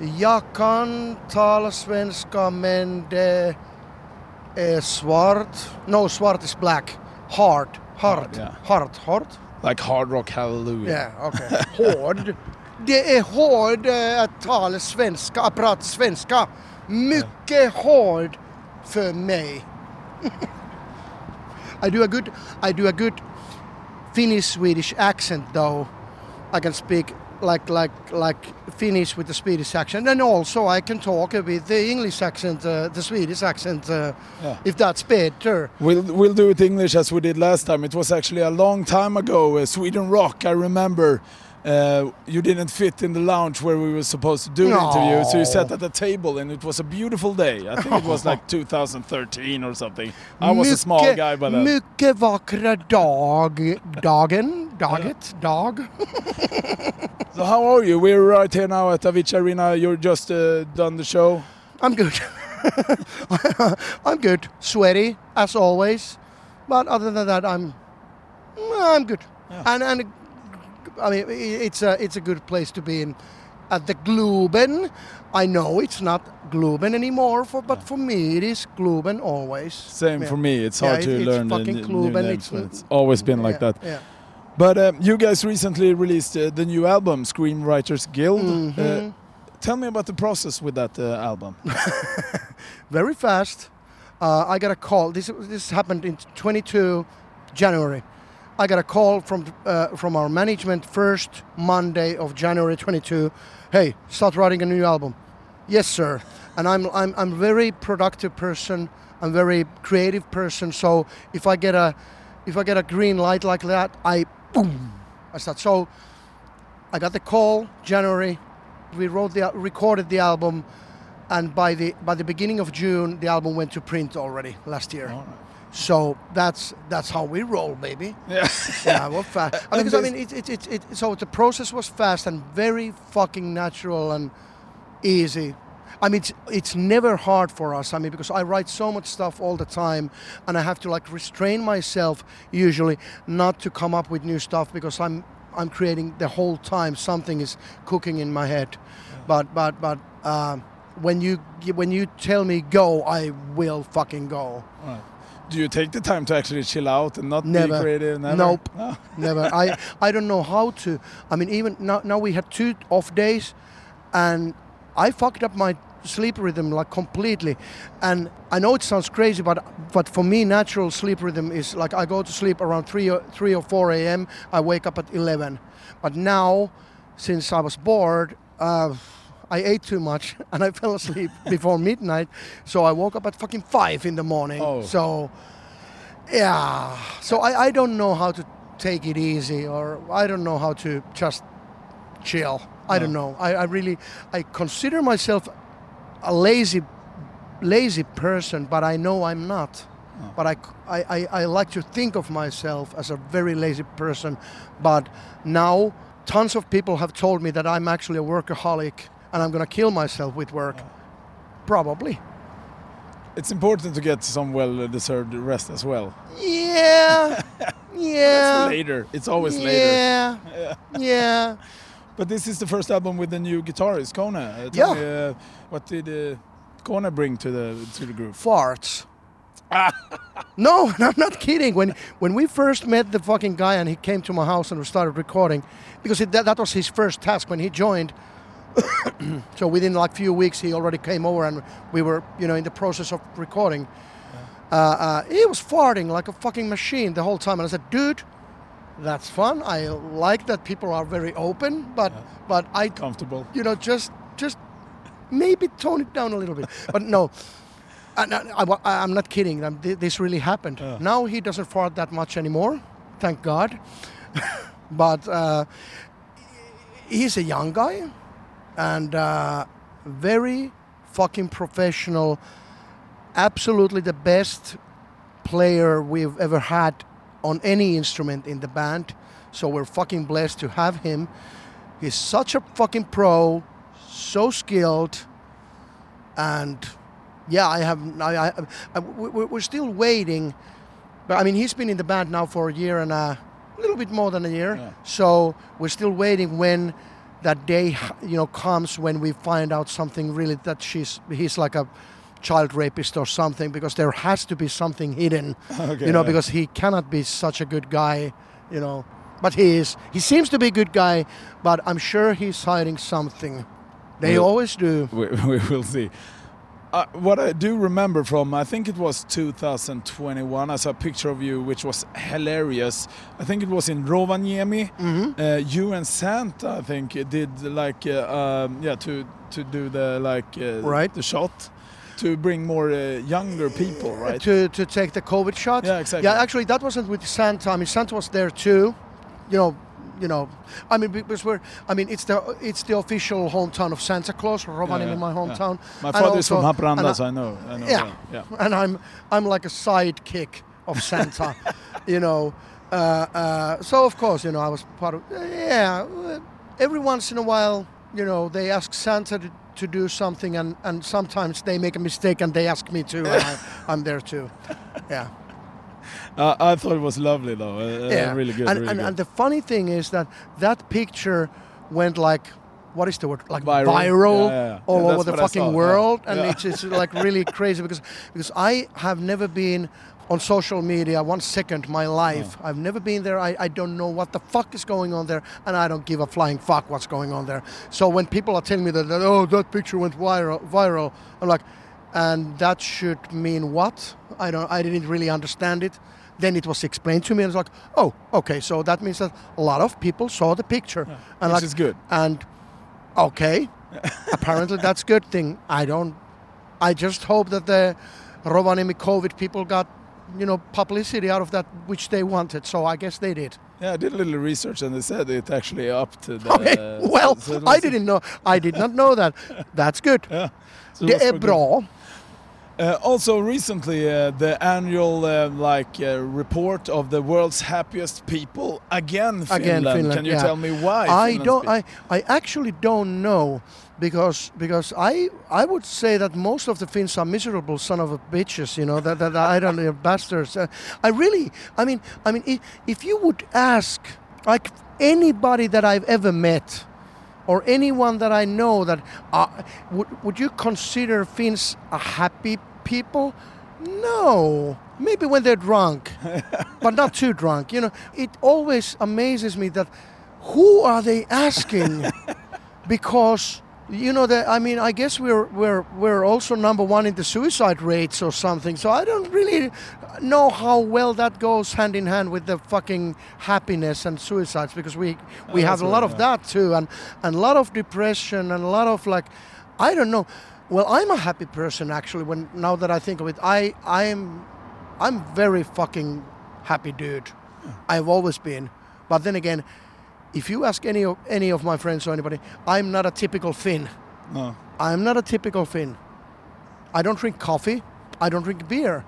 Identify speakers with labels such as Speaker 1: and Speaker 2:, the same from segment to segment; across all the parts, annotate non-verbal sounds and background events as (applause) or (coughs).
Speaker 1: Jag kan tala svenska men det är svart. No, svart is black. Hard. Hard.
Speaker 2: Hard, yeah.
Speaker 1: Hard. Hard.
Speaker 2: Like hard rock hallelujah.
Speaker 1: Yeah, okay. Hård. Det är hård eh, att tala svenska, att prata svenska. Mycket hård för mig. (laughs) I do a good, I do a good Finnish Swedish accent though. I can speak like like like Finnish with the Swedish accent, and also I can talk with the English accent, uh, the Swedish accent, uh,
Speaker 2: Yeah.
Speaker 1: if that's better.
Speaker 2: We'll we'll do it English as we did last time. It was actually a long time ago. Uh, Sweden Rock, I remember. Uh, you didn't fit in the lounge where we were supposed to do the interview, so you sat at the table, and it was a beautiful day. I think it was (laughs) like 2013 or something. I was a small guy by then.
Speaker 1: Mycket vackra dag, dagen, daget, dag. (laughs)
Speaker 2: So how are you? We're right here now at Avicii Arena. You're just uh, done the show.
Speaker 1: I'm good. (laughs) I'm good. Sweaty as always, but other than that, I'm I'm good. And and I mean, it's a it's a good place to be in. At the Globen, I know it's not Globen anymore, for but for me it is Globen always.
Speaker 2: Same
Speaker 1: Yeah.
Speaker 2: for me. It's
Speaker 1: Yeah,
Speaker 2: hard
Speaker 1: it-
Speaker 2: to
Speaker 1: it's
Speaker 2: learn the
Speaker 1: fucking Globen, it's-
Speaker 2: It's always been like
Speaker 1: Yeah,
Speaker 2: that. But um, you guys recently released uh, the new album, Screem Writers Guild.
Speaker 1: Mhm.
Speaker 2: Uh, tell me about the process with that uh, album. (laughs)
Speaker 1: very fast. Uh, I got a call. This this happened in 22 January. I got a call from uh, from our management first Monday of January 22. Hey, start writing a new album. Yes, sir. And I'm I'm I'm very productive person. I'm very creative person. So if I get a if I get a green light like that, I boom, I start. So I got the call January. We wrote the recorded the album and by the by the beginning of June, the album went to print already last year. So that's that's how we roll, baby.
Speaker 2: Yeah. (laughs)
Speaker 1: Yeah, we're fast. I mean, because I mean, it, it, it, it, so the process was fast and very fucking natural and easy. I mean, it's, it's never hard for us. I mean, because I write so much stuff all the time, and I have to like restrain myself usually not to come up with new stuff because I'm I'm creating the whole time something is cooking in my head. But but but um, when you when you tell me go, I will fucking go.
Speaker 2: Do you take the time to actually chill out and not
Speaker 1: Never.
Speaker 2: be creative? Never?
Speaker 1: Nope.
Speaker 2: No? (laughs)
Speaker 1: Never. I I don't know how to. I mean, even now now we had two off days, and I fucked up my sleep rhythm like completely. And I know it sounds crazy, but but for me, natural sleep rhythm is like I go to sleep around three or three or four a.m. I wake up at eleven. But now, since I was bored. Uh, I ate too much (laughs) and I fell asleep (laughs) before midnight, so I woke up at fucking five in the morning.
Speaker 2: Oh.
Speaker 1: So yeah. So I, I don't know how to take it easy or I don't know how to just chill. I don't know. I, I really I consider myself a lazy lazy person, but I know I'm not. Oh. But I, I, I, I like to think of myself as a very lazy person. But now tons of people have told me that I'm actually a workaholic and I'm gonna kill myself with work. Oh. Probably.
Speaker 2: It's important to get some well-deserved rest as well.
Speaker 1: Yeah. (laughs) yeah.
Speaker 2: It's later. It's always later.
Speaker 1: Yeah. (laughs) Yeah.
Speaker 2: But this is the first album with the new guitarist, Kone. Uh,
Speaker 1: Yeah.
Speaker 2: me, uh, what did uh, Kone bring to the to the group?
Speaker 1: Farts. (laughs) (laughs) no, I'm not kidding. When when we first met the fucking guy and he came to my house and we started recording, because it, that, that was his first task when he joined. (coughs) so within like few weeks he already came over and we were you know in the process of recording. Uh, uh, he was farting like a fucking machine the whole time, and I said, dude. That's fun. I like that people are very open, but but I
Speaker 2: Comfortable.
Speaker 1: you know, just just maybe tone it down a little bit. (laughs) But no, I, am not kidding. Thi- This really happened. Now he doesn't fart that much anymore, thank God. (laughs) but uh, he's a young guy and uh, very fucking professional. Absolutely the best player we've ever had on any instrument in the band. So we're fucking blessed to have him. He's such a fucking pro, so skilled, and yeah, I have. I, I, I we- we- we're still waiting, but I mean, he's been in the band now for a year and a little bit more than a year.
Speaker 2: Yeah.
Speaker 1: So we're still waiting when that day, you know, comes when we find out something really that she's he's like a child rapist or something because there has to be something hidden,
Speaker 2: Okay,
Speaker 1: you know,
Speaker 2: yeah.
Speaker 1: because he cannot be such a good guy, you know. But he is. He seems to be a good guy, but I'm sure he's hiding something. They
Speaker 2: Well-
Speaker 1: always do.
Speaker 2: we, (laughs) we will see. Uh, what I do remember from, I think it was 2021, I saw a picture of you which was hilarious. I think it was in Rovaniemi.
Speaker 1: hmm
Speaker 2: Uh, you and Santa, I think, did like, uh, um, yeah, to to do the like uh,
Speaker 1: Right.
Speaker 2: the shot to bring more uh, younger people, right?
Speaker 1: To to take the COVID shot.
Speaker 2: Yeah, exactly.
Speaker 1: Yeah, actually, that wasn't with Santa. I mean, Santa was there too. You know, you know. I mean, because we're. I mean, it's the it's the official hometown of Santa Claus, Rovaniemi,
Speaker 2: yeah,
Speaker 1: my
Speaker 2: yeah.
Speaker 1: hometown.
Speaker 2: My
Speaker 1: And
Speaker 2: father is from
Speaker 1: also-
Speaker 2: Haparanda,
Speaker 1: I-
Speaker 2: I know. I know
Speaker 1: Yeah.
Speaker 2: yeah.
Speaker 1: and I'm I'm like a sidekick of Santa, (laughs) you know. Uh, uh, so of course, you know, I was part of. Yeah, uh, every once in a while, you know, they ask Santa to, to do something, and and sometimes they make a mistake and they ask me to, and I, (laughs) I'm there too. Yeah.
Speaker 2: Uh, I thought it was lovely though. Uh, uh,
Speaker 1: yeah.
Speaker 2: really good.
Speaker 1: And,
Speaker 2: really
Speaker 1: and,
Speaker 2: good.
Speaker 1: and the funny thing is that that picture went like, what is the word? Like
Speaker 2: Viral.
Speaker 1: viral,
Speaker 2: Yeah, yeah,
Speaker 1: all
Speaker 2: Yeah,
Speaker 1: over the fucking world, and it's, it's like really (laughs) crazy because because I have never been on social media one second my life. I've never been there. I, I don't know what the fuck is going on there, and I don't give a flying fuck what's going on there. So when people are telling me that, that oh that picture went viral, viral, I'm like, and that should mean what? I don't. I didn't really understand it. Then it was explained to me, and it's like, oh, okay, so that means that a lot of people saw the picture, and
Speaker 2: Which
Speaker 1: like,
Speaker 2: is good.
Speaker 1: and okay, (laughs) apparently that's good thing. I don't. I just hope that the Rovaniemi COVID people got, you know, publicity out of that which they wanted. So I guess they did.
Speaker 2: Yeah, I did a little research and they said it actually up to the. (laughs)
Speaker 1: Okay. Uh, well,
Speaker 2: so
Speaker 1: I didn't know. I did not know that. That's good. (laughs)
Speaker 2: Yeah. so
Speaker 1: Det är
Speaker 2: eh, good.
Speaker 1: bra.
Speaker 2: Uh, also, recently, uh, the annual uh, like uh, report of the world's happiest people again. Finland.
Speaker 1: Again, Finland,
Speaker 2: Can you
Speaker 1: yeah.
Speaker 2: tell me why?
Speaker 1: I don't. I, I actually don't know because because I I would say that most of the Finns are miserable son of a bitches. You know that, that I don't know bastards. Uh, I really. I mean. I mean. If, if you would ask like anybody that I've ever met. Or anyone that I know that uh, would would you consider Finns a happy people? No, maybe when they're drunk, (laughs) but not too drunk. You know, it always amazes me that who are they asking? (laughs) because you know that I mean I guess we're we're we're also number one in the suicide rates or something. So I don't really know how well that goes hand in hand with the fucking happiness and suicides because we we
Speaker 2: Oh,
Speaker 1: have a lot
Speaker 2: right,
Speaker 1: of
Speaker 2: yeah.
Speaker 1: that too and and a lot of depression and a lot of like I don't know. Well, I'm a happy person actually. When now that I think of it, I I'm I'm very fucking happy dude. I've always been. But then again, if you ask any of any of my friends or anybody, I'm not a typical Finn.
Speaker 2: No.
Speaker 1: I'm not a typical Finn. I don't drink coffee. I don't drink beer,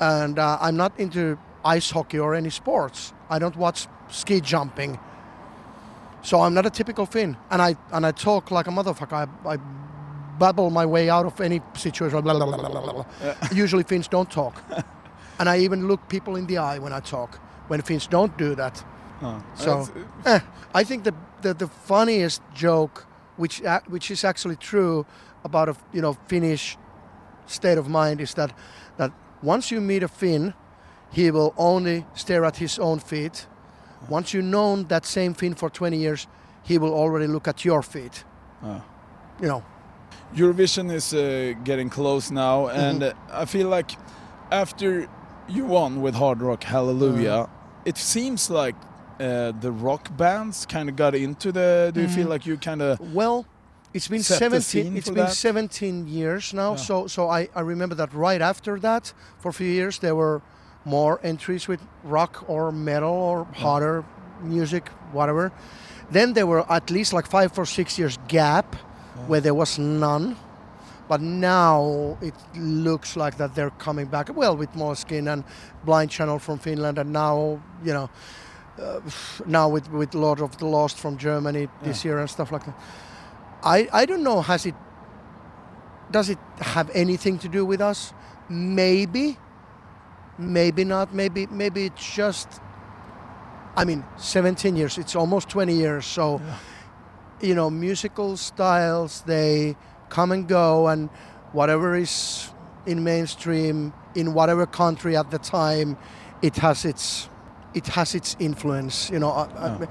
Speaker 1: and uh, I'm not into ice hockey or any sports. I don't watch ski jumping. So I'm not a typical Finn, and I and I talk like a motherfucker. I, I babble my way out of any situation. Blah, blah, blah, blah, blah, blah. Usually Finns don't talk, (laughs) and I even look people in the eye when I talk. When Finns don't do that,
Speaker 2: no.
Speaker 1: so eh, I think the, the the funniest joke, which a- which is actually true about a you know Finnish state of mind, is that that once you meet a Finn, he will only stare at his own feet. Once you've known that same Finn for 20 years, he will already look at your feet.
Speaker 2: Ah.
Speaker 1: You know,
Speaker 2: Eurovision is uh, getting close now, and uh, I feel like after you won with Hard Rock Hallelujah, it seems like uh, the rock bands kind of got into the. Do you feel like you kind of?
Speaker 1: Well, it's been 17.
Speaker 2: scene
Speaker 1: It's been
Speaker 2: that?
Speaker 1: 17 years now.
Speaker 2: Yeah.
Speaker 1: So so I, I remember that right after that, for a few years there were more entries with rock or metal or harder music, whatever. Then there were at least like five or six years gap where there was none. But now it looks like that they're coming back. Well, with Måneskin and Blind Channel from Finland, and now you know, uh, now with with Lord of the Lost from Germany this year and stuff like that. I I don't know. Has it? Does it have anything to do with us? Maybe. Maybe not. Maybe maybe it's just. I mean, 17 years. It's almost 20 years. So you know, musical styles they come and go, and whatever is in mainstream in whatever country at the time, it has its it has its influence. You know, I,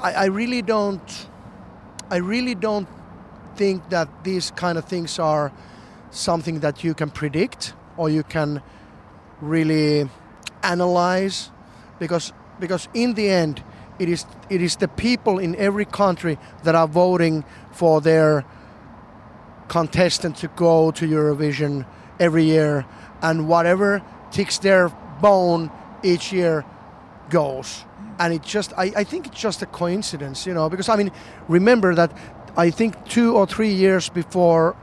Speaker 1: I, I really don't. I really don't think that these kind of things are something that you can predict or you can really analyze because because in the end it is it is the people in every country that are voting for their contestant to go to Eurovision every year and whatever ticks their bone each year goes and it just I, I think it's just a coincidence you know because I mean remember that I think two or three years before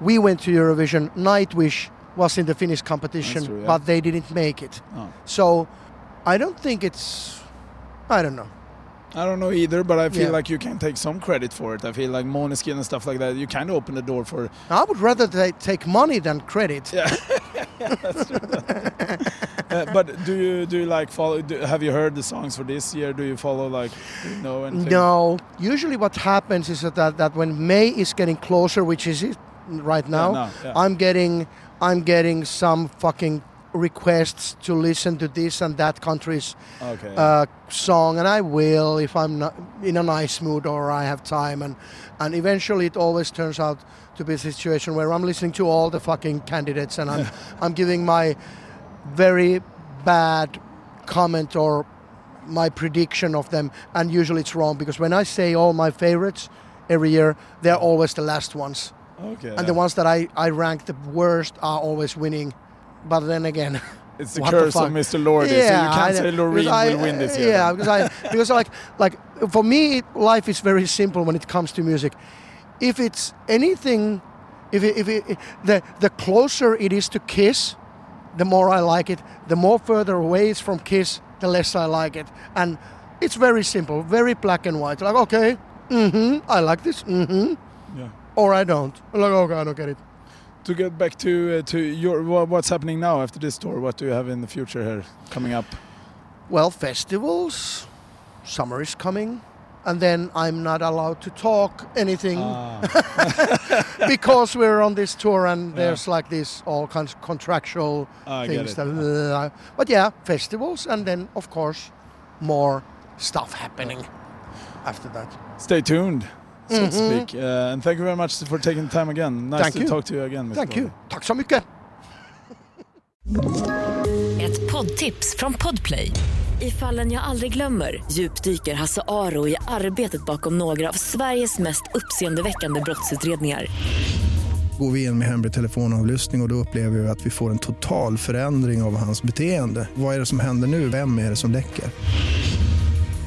Speaker 1: we went to Eurovision Nightwish was in the Finnish competition
Speaker 2: true, yeah.
Speaker 1: but they didn't make it
Speaker 2: Oh.
Speaker 1: so I don't think it's I don't know
Speaker 2: I don't know either, but I feel
Speaker 1: Yeah.
Speaker 2: like you can take some credit for it. I feel like Måneskin and stuff like that, you kind of open the door for.
Speaker 1: I would rather they take money than credit
Speaker 2: Yeah, (laughs) Uh, but do you do you like follow? Do, have you heard the songs for this year? Do you follow like do you know anything?
Speaker 1: No. Usually, what happens is that, that when May is getting closer, which is it right now,
Speaker 2: yeah.
Speaker 1: I'm getting I'm getting some fucking requests to listen to this and that country's
Speaker 2: Okay.
Speaker 1: uh, song, and I will if I'm not in a nice mood or I have time, and and eventually it always turns out to be a situation where I'm listening to all the fucking candidates and I'm (laughs) I'm giving my very bad comment or my prediction of them, and usually it's wrong because when I say all my favorites every year, they're always the last ones,
Speaker 2: okay.
Speaker 1: and the ones that I I rank the worst are always winning. But then again.
Speaker 2: it's the (laughs)
Speaker 1: what the
Speaker 2: curse of? Mr. Lordi, so you can't
Speaker 1: I-
Speaker 2: say Loreen
Speaker 1: I-
Speaker 2: will win this year.
Speaker 1: Yeah, because I (laughs) because like like for me, life is very simple when it comes to music. If it's anything, if it, if it, the the closer it is to Kiss, the more I like it. The more further away it's from Kiss, the less I like it. And it's very simple, very black and white. Like okay, mm-hmm, I like this, mm-hmm,
Speaker 2: Yeah.
Speaker 1: or I don't. Like okay, I don't get it.
Speaker 2: To get back to uh, to your what's happening now after this tour, what do you have in the future here coming up?
Speaker 1: Well, festivals, summer is coming, and then I'm not allowed to talk anything
Speaker 2: Ah, (laughs)
Speaker 1: because we're on this tour and
Speaker 2: Yeah.
Speaker 1: there's like this all kinds of contractual
Speaker 2: I
Speaker 1: things. That, uh, but yeah, festivals, and then of course more stuff happening after that.
Speaker 2: Stay tuned, so to
Speaker 1: Mhm.
Speaker 2: speak. Uh, and thank you very much for taking the time again. Nice
Speaker 1: Thank
Speaker 2: to
Speaker 1: you.
Speaker 2: talk to you again. Mr.
Speaker 1: Thank you. Tack så mycket.
Speaker 3: Ett poddtips från Podplay. I fallen jag aldrig glömmer djupdyker Hasse Aro i arbetet bakom några av Sveriges mest uppseendeväckande brottsutredningar.
Speaker 4: Går vi in med hemlig telefonavlyssning och, och då upplever vi att vi får en total förändring av hans beteende. Vad är det som händer nu? Vem är det som läcker?